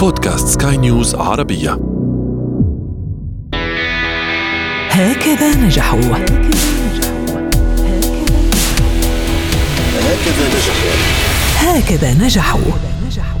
بودكاست سكاي نيوز عربية. هكذا نجحوا. هكذا نجحوا. هكذا نجحوا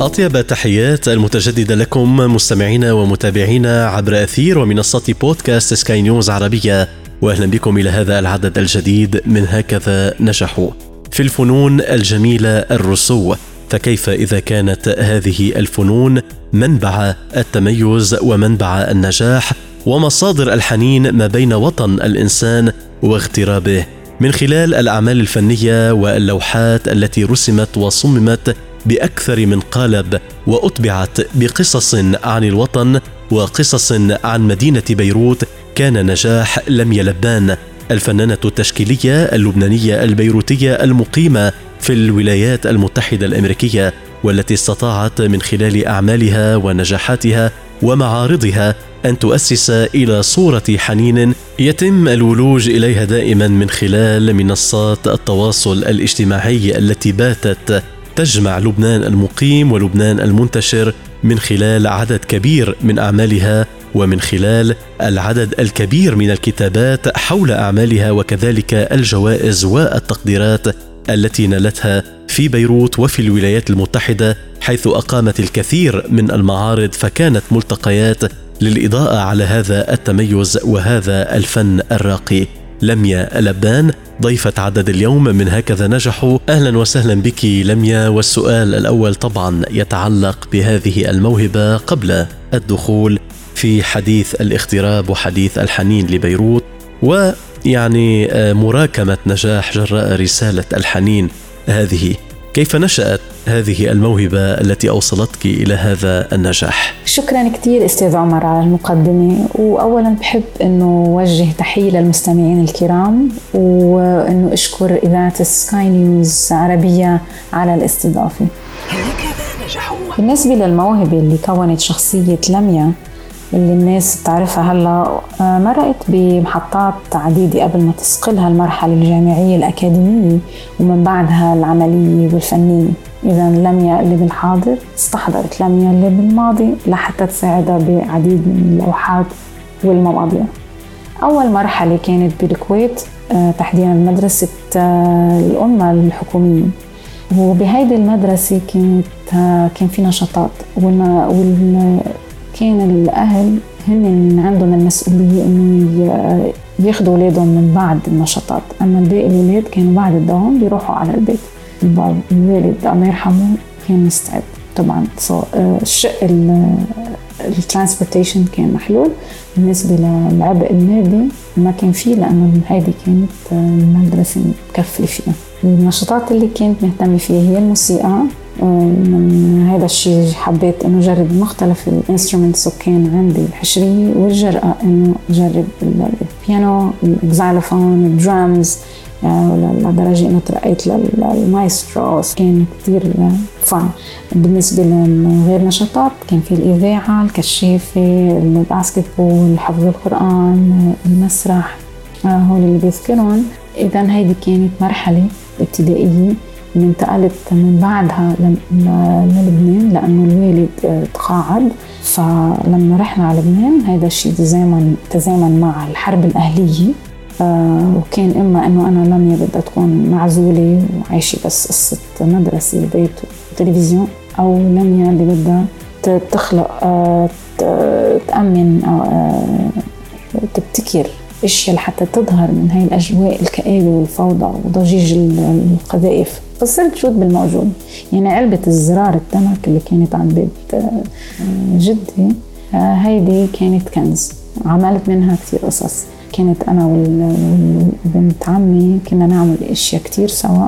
أطيب تحيات المتجددة لكم مستمعينا ومتابعينا عبر أثير ومنصات بودكاست سكاي نيوز عربية. وأهلا بكم إلى هذا العدد الجديد من هكذا نجحوا. في الفنون الجميلة الرسو. فكيف إذا كانت هذه الفنون منبع التميز ومنبع النجاح ومصادر الحنين ما بين وطن الإنسان واغترابه. من خلال الأعمال الفنية واللوحات التي رسمت وصممت بأكثر من قالب واتبعت بقصص عن الوطن وقصص عن مدينة بيروت كان نجاح لم يلبان. الفنانة التشكيلية اللبنانية البيروتية المقيمة في الولايات المتحدة الأمريكية والتي استطاعت من خلال أعمالها ونجاحاتها ومعارضها أن تؤسس إلى صورة حنين يتم الولوج إليها دائما من خلال منصات التواصل الاجتماعي التي باتت تجمع لبنان المقيم ولبنان المنتشر من خلال عدد كبير من أعمالها ومن خلال العدد الكبير من الكتابات حول أعمالها وكذلك الجوائز والتقديرات التي نالتها في بيروت وفي الولايات المتحدة حيث أقامت الكثير من المعارض فكانت ملتقيات للإضاءة على هذا التميز وهذا الفن الراقي. لميا لبان ضيفة عدد اليوم من هكذا نجحوا. أهلا وسهلا بك لميا والسؤال الأول طبعا يتعلق بهذه الموهبة قبل الدخول في حديث الاغتراب وحديث الحنين لبيروت ويعني مراكمة نجاح جراء رسالة الحنين هذه. كيف نشأت هذه الموهبة التي أوصلتك إلى هذا النجاح؟ شكرا كثير أستاذ عمر على المقدمة وأولا بحب أنه وجه تحية للمستمعين الكرام وأنه أشكر إذاعة سكاي نيوز عربية على الاستضافة. هكذا نجحوا؟ بالنسبة للموهبة اللي كونت شخصية لميا اللي الناس بتعرفها هلا آه، مرقت بمحطات عديدة قبل ما تسقلها المرحلة الجامعية الأكاديمية ومن بعدها العملية والفنية. إذا لميا اللي بالحاضر استحضرت لميا اللي بالماضي لحتى تساعدها بعديد من اللوحات والمواضيع. أول مرحلة كانت بالكويت آه، تحديدا مدرسة آه، الأمة الحكومية. وبهيدي المدرسة كانت كان في نشاطات كان الأهل هن عندهم المسؤولية إنه ياخذوا أولادهم من بعد النشاطات. أما باقي الأولاد كانوا بعد الدوام بيروحوا على البيت. الوالد الله يرحمه كان مستعد. طبعا آه، الشق الترانسبورتيشن كان محلول. بالنسبة للعبء المادي ما كان فيه لأنه هيدي كانت آه، المدرسة مكفلة فيها. النشاطات اللي كنت مهتمة فيها هي الموسيقى من هذا الشيء حبيت إنه أجرب مختلف ال instruments وكان عندي الحشرية والجرأة إنه أجرب البيانو ال xylophone ال drums لدرجة إنه ترقيت للمايسترو. كان كثير fun بالنسبة لغير نشاطات كان في الإذاعة الكشافة ال basketball حفظ القرآن المسرح هول اللي بذكرهم إذا هيدي كانت مرحلة ابتدائية انتقلت من بعدها للبنان لأنه الوالد آه، تقاعد. فلما رحنا على لبنان هذا الشيء تزامن تزامن مع الحرب الأهلية. آه، وكان إما إنه أنا لميا بدها تكون معزولة وعايشة بس قصة مدرسة بيت وتلفزيون أو لميا اللي بدها تخلق آه، تأمن آه، تبتكر أشياء لحتى تظهر من هاي الأجواء الكآبة والفوضى وضجيج ال- القذائف. فصرت شوت بالموجود يعني علبة الزرار التنك اللي كانت عند بيت آه، جدي آه، هيدي كانت كنز. عملت منها كثير قصص. كانت أنا وال- وبنت عمي كنا نعمل أشياء كثير سوا.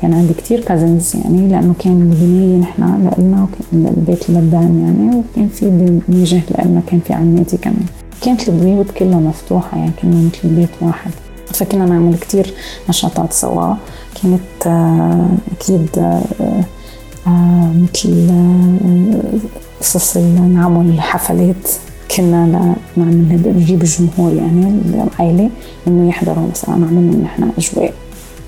كان عندي كثير كازنز يعني لأنه كان البناية نحن لإلنا وكان البيت اللبان يعني وكان في بنيجة لإلنا كان في عماتي كمان. كانت البيوت كلها مفتوحة يعني كنا مثل بيت واحد. فكنا نعمل كتير نشاطات سوا. كانت آه، أكيد آه، آه، مثل قصص نعمل حفلات كنا نعمل نجيب الجمهور يعني العائلة إنه يحضروا مثلا نعمل لهم نحن أجواء.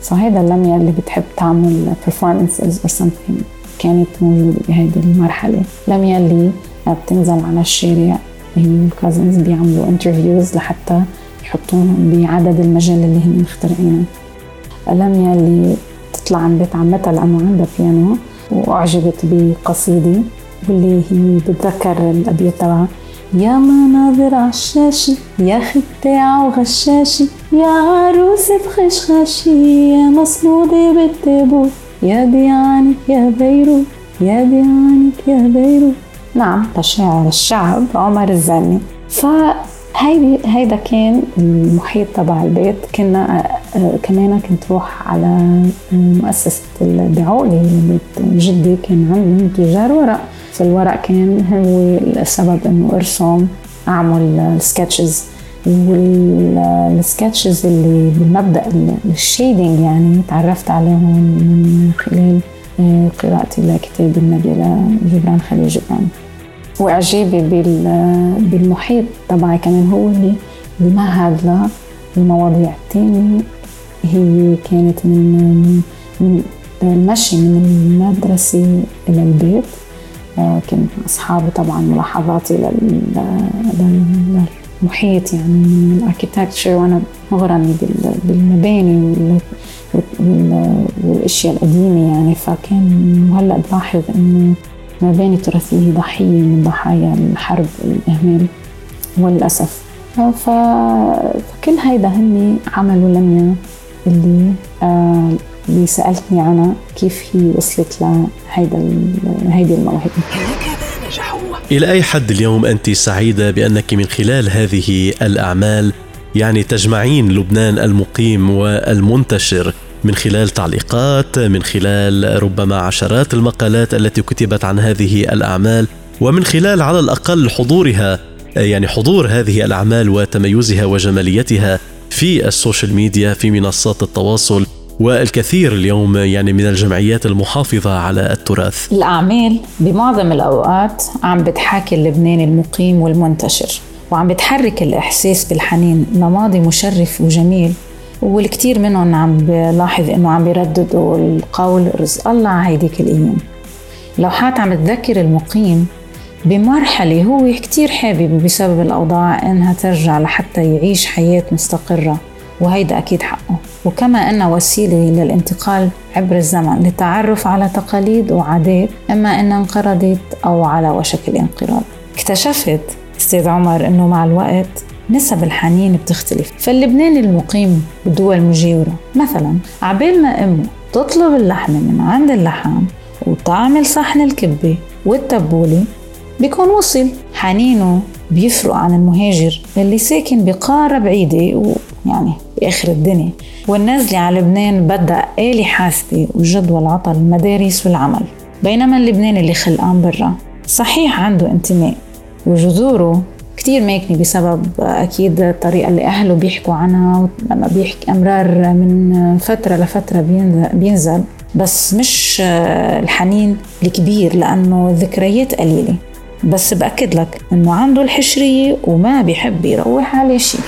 فهذا اللمية اللي بتحب تعمل performances or something كانت موجودة بهيدي المرحلة. لميا اللي بتنزل على الشارع هي بيعملوا انترفيوز لحتى يحطوهم بعدد المجال اللي هن مخترعينه. لميا اللي تطلع عن بيت عمتها لأنه عندها بيانو وأعجبت بقصيدة واللي هي بتذكر الأبيات تبعها. يا مناظر عشاشي يا ختاع وغشاشي يا عروسة خشخاشي يا مصمودة بالتابوت يا ديانك يا بيروت يا ديانك يا بيروت. نعم لشاعر الشعب عمر الزعني فهيدي هيدا كان المحيط تبع البيت. كنا آه، آه، كمان كنت روح على آه، مؤسسة الدعولي اللي بيت جدي كان عندهم تجار ورق. فالورق كان هو السبب إنه إرسم أعمل ال sketches وال sketches اللي بالمبدأ الشيدنج يعني تعرفت عليهم من خلال قراءتي لكتاب النبي لجبران خليل جبران. واعجابي بالمحيط تبعي كمان هو اللي بمهد للمواضيع الثانية هي كانت من من المشي من المدرسة إلى البيت. آه، كنت أصحابي طبعا ملاحظاتي للمحيط يعني من الاركيتكتشر وأنا مغرمة بالمباني والأشياء القديمة يعني. فكان وهلأ بلاحظ إنه مباني تراثية ضحية من ضحايا الحرب والإهمال وللأسف. فكل هيدا هني عملوا لميا اللي آه اللي سألتني عنها كيف هي وصلت لهيدا هيدي الموهبة. إلى أي حد اليوم أنت سعيدة بأنك من خلال هذه الأعمال يعني تجمعين لبنان المقيم والمنتشر من خلال تعليقات من خلال ربما عشرات المقالات التي كتبت عن هذه الأعمال ومن خلال على الأقل حضورها يعني حضور هذه الأعمال وتميزها وجماليتها في ال social media في منصات التواصل والكثير اليوم يعني من الجمعيات المحافظة على التراث. الأعمال بمعظم الأوقات عم بتحاكي اللبناني المقيم والمنتشر وعم بتحرك الإحساس بالحنين لماضي مشرف وجميل. والكثير منهم عم بلاحظ إنه عم بيرددوا القول رزق الله على هيديك الأيام لوحات عم تذكر المقيم بمرحلة هو كتير حابب بسبب الأوضاع إنها ترجع لحتى يعيش حياة مستقرة وهيدا أكيد حقه. وكما أنها وسيلة للانتقال عبر الزمن للتعرف على تقاليد وعادات إما أنها انقرضت أو على وشك الانقراض. اكتشفت أستاذ عمر إنه مع الوقت نسب الحنين بتختلف. فاللبناني المقيم بدول مجاورة مثلا عبال ما أمه تطلب اللحمة من عند اللحام وتعمل صحن الكبة والتبولة بيكون وصل حنينه بيفرق عن المهاجر اللي ساكن بقارة بعيدة ويعني بآخر الدنيا. والنازلة على لبنان بدأ آلي حاسبة وجدول عطل المدارس والعمل. بينما اللبناني اللي خلقان برا صحيح عنده انتماء وجذوره كتير ماكنة بسبب أكيد الطريقة اللي أهله بيحكوا عنها لما بيحكي أمرار من فترة لفترة بينزل. بس مش الحنين الكبير لأنه الذكريات قليلة. بس بأكد لك أنه عنده الحشرية وما بيحب يروح على شيء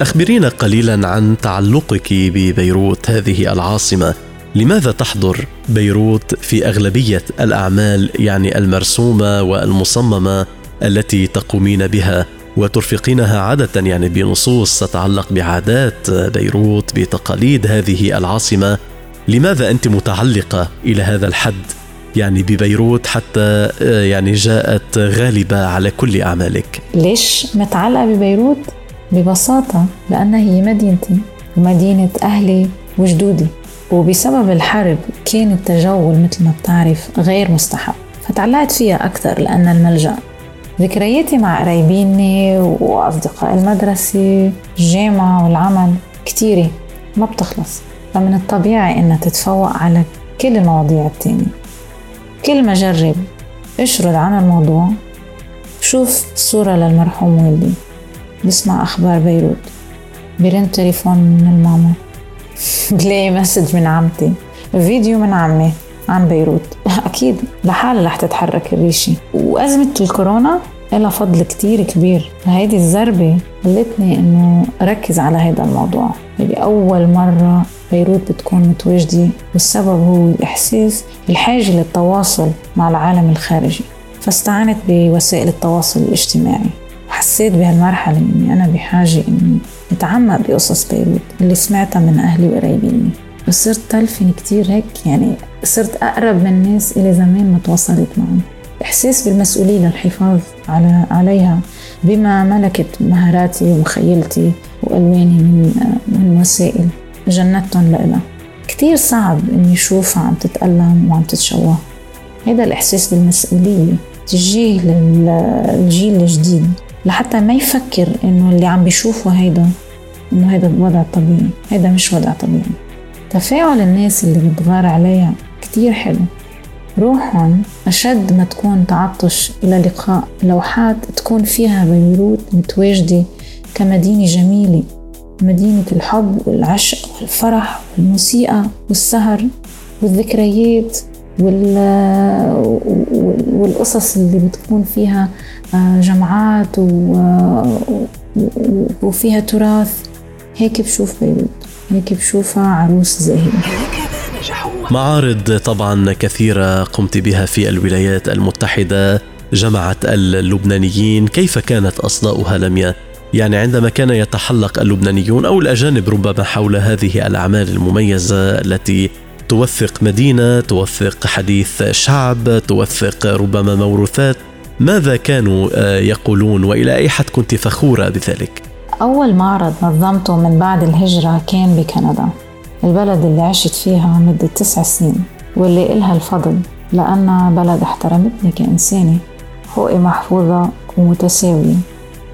أخبرينا قليلا عن تعلقك ببيروت هذه العاصمة. لماذا تحضر بيروت في أغلبية الأعمال يعني المرسومة والمصممة التي تقومين بها وترفقينها عادة يعني بنصوص تتعلق بعادات بيروت بتقاليد هذه العاصمة. لماذا أنت متعلقة إلى هذا الحد؟ يعني ببيروت حتى يعني جاءت غالبة على كل أعمالك. ليش متعلقة ببيروت؟ ببساطة لأنها هي مدينتي ومدينة أهلي وجدودي. وبسبب الحرب كان التجول مثل ما بتعرف غير مستحب. فتعلقت فيها أكثر لأن الملجأ ذكرياتي مع قرايبيني وأصدقاء المدرسة الجامعة والعمل كتيرة ما بتخلص. فمن الطبيعي إنها تتفوق على كل المواضيع التانية. كل ما جرب أشرد عن الموضوع بشوف صورة للمرحوم والدي. بسمع أخبار بيروت. برن تليفون من الماما. بلاقي message من عمتي. فيديو من عمي. عن بيروت. أكيد. لحالها رح تتحرك الريشة. وأزمة الكورونا لها فضل كتير كبير. هيدي الزربة خلتني إنه أركز على هذا الموضوع. هيدي أول مرة بيروت بتكون متواجدة والسبب هو الإحساس بالحاجة للتواصل مع العالم الخارجي. فاستعنت بوسائل التواصل الاجتماعي. حسيت بهالمرحلة إني أنا بحاجة إني أتعمق بقصص بيروت اللي سمعتها من أهلي وقرايبيني وصرت تلفن كتير هيك يعني صرت أقرب من الناس اللي زمان ما تواصلت معهم. إحساس بالمسؤولية للحفاظ على عليها بما ملكت مهاراتي ومخيلتي وألواني من من وسائل جنتهم لإلها. كتير صعب إني أشوفها عم تتألم وعم تتشوه. هذا الإحساس بالمسؤولية تجيه للجيل الجديد لحتى ما يفكر إنه اللي عم بيشوفه هيدا إنه هيدا وضع طبيعي. هيدا مش وضع طبيعي. تفاعل الناس اللي بتغار عليها كتير حلو. روحهم أشد ما تكون تعطش إلى لقاء لوحات تكون فيها بيروت متواجدة كمدينة جميلة. مدينة الحب والعشق والفرح والموسيقى والسهر والذكريات والقصص اللي بتكون فيها آه، جمعات وفيها تراث. هيك بشوف بيروت. هيك بشوفها عروس زاهية معارض طبعا كثيرة قمت بها في الولايات المتحدة جمعت اللبنانيين. كيف كانت أصداؤها لميا يعني عندما كان يتحلق اللبنانيون أو الأجانب ربما حول هذه الأعمال المميزة التي توثق مدينة توثق حديث شعب توثق ربما موروثات ماذا كانوا آه، يقولون؟ وإلى أي حد كنت فخورة بذلك؟ أول معرض نظمته من بعد الهجرة كان بكندا البلد اللي عشت فيها مدة تسع سنين واللي إلها الفضل لأنها بلد احترمتني كإنسانة حقوقي محفوظة ومتساوية.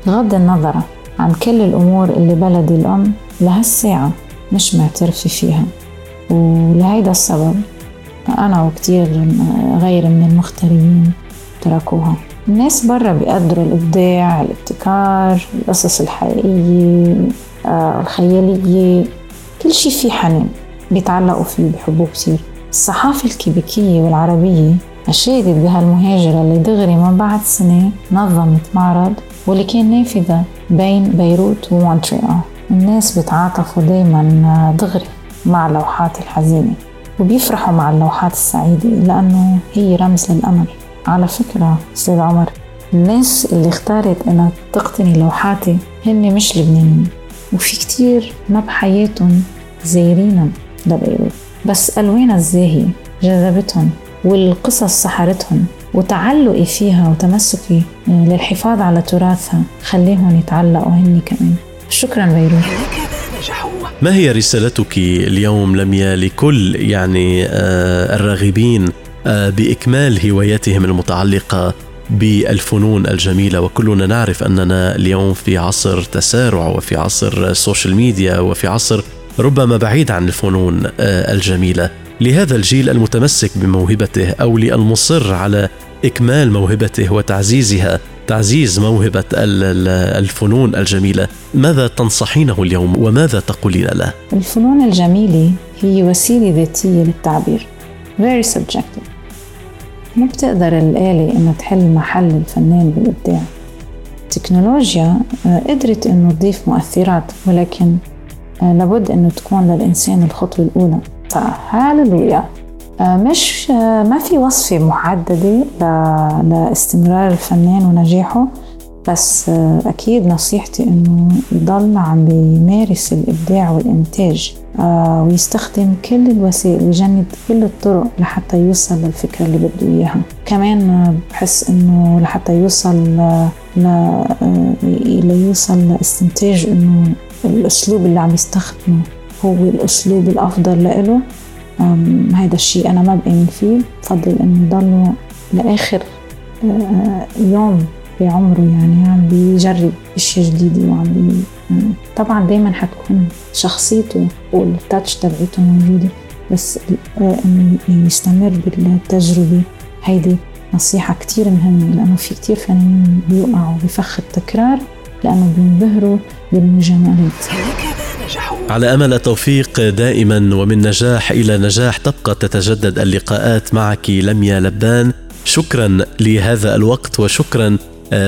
بغض النظر عن كل الأمور اللي بلدي الأم لهالساعة مش معترفة فيها. ولهيدا السبب أنا وكتير غير من المغتربين تركوها. الناس برا بيقدروا الإبداع الابتكار القصص الحقيقية آه، الخيالية كل شي فيه حنين بيتعلقوا فيه بحبوه كتير. الصحافة الكيبيكية والعربية أشادت بهالمهاجرة اللي دغري من بعد سنة نظمت معرض واللي كان نافذة بين بيروت ومونتريال. الناس بتعاطفوا دايما دغري مع اللوحات الحزينة وبيفرحوا مع اللوحات السعيدة لأنه هي رمز للأمل. على فكرة أستاذ عمر الناس اللي اختارت إنها تقتني لوحاتي هن مش لبنانيين وفي كتير ما بحياتهم زايرين لبيروت. بس ألوانها الزاهية جذبتهم والقصص سحرتهم وتعلقي فيها وتمسكي للحفاظ على تراثها خليهم يتعلقوا هني كمان. شكرا بيروت. ما هي رسالتك اليوم لميا لكل يعني آه الراغبين آه بإكمال هواياتهم المتعلقة بالفنون الجميلة. وكلنا نعرف أننا اليوم في عصر تسارع وفي عصر social media وفي عصر ربما بعيد عن الفنون آه الجميلة. لهذا الجيل المتمسك بموهبته أو للمصر على إكمال موهبته وتعزيزها تعزيز موهبة الفنون الجميلة ماذا تنصحينه اليوم؟ وماذا تقولين له؟ الفنون الجميلة هي وسيلة ذاتية للتعبير. Very subjective. ما بتقدر الآلة إنها تحل محل الفنان بالإبداع. التكنولوجيا آه، قدرت إنه تضيف مؤثرات ولكن آه، لابد إنه تكون للإنسان الخطوة الأولى. فهاللويا. آه، مش ما في وصفة محددة لاستمرار الفنان ونجاحه بس أكيد نصيحتي إنه يضل عم بيمارس الإبداع والإنتاج. ويستخدم كل الوسائل ويجند كل الطرق لحتى يوصل للفكرة اللي بده إياها. كمان بحس إنه لحتى يوصل ل... ليوصل لاستنتاج إنه الأسلوب اللي عم يستخدمه هو الأسلوب الأفضل لإله. هذا الشيء أنا ما بآمن فيه. بفضل إنه يضلوا لآخر آه، يوم بعمره يعني عم بيجرب إشياء جديدة وعم بي طبعا دايما حتكون شخصيته والتاتش تبعيته موجودة بس انه يستمر بالتجربة. هيدي نصيحة كتير مهمة لأنه في كتير فنانين بيوقعوا بفخ التكرار لأنه بينبهروا بالمجاملات. على أمل التوفيق دائما ومن نجاح إلى نجاح تبقى تتجدد اللقاءات معك لميا لبان شكرا لهذا الوقت وشكرا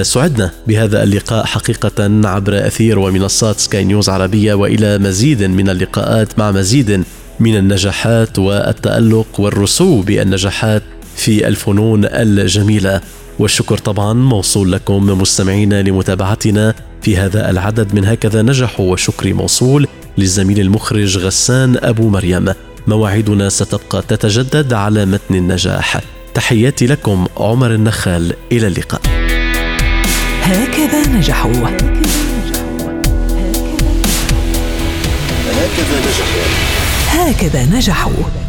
سعدنا بهذا اللقاء حقيقة عبر أثير ومنصات سكاي نيوز عربية وإلى مزيد من اللقاءات مع مزيد من النجاحات والتألق والرسوب بالنجاحات في الفنون الجميلة. والشكر طبعا موصول لكم مستمعين لمتابعتنا في هذا العدد. من هكذا نجحوا وشكري موصول للزميل المخرج غسان أبو مريم. مواعيدنا ستبقى تتجدد على متن النجاح. تحياتي لكم عمر النخال. إلى اللقاء. هكذا نجحوا. هكذا نجحوا. هكذا نجحوا.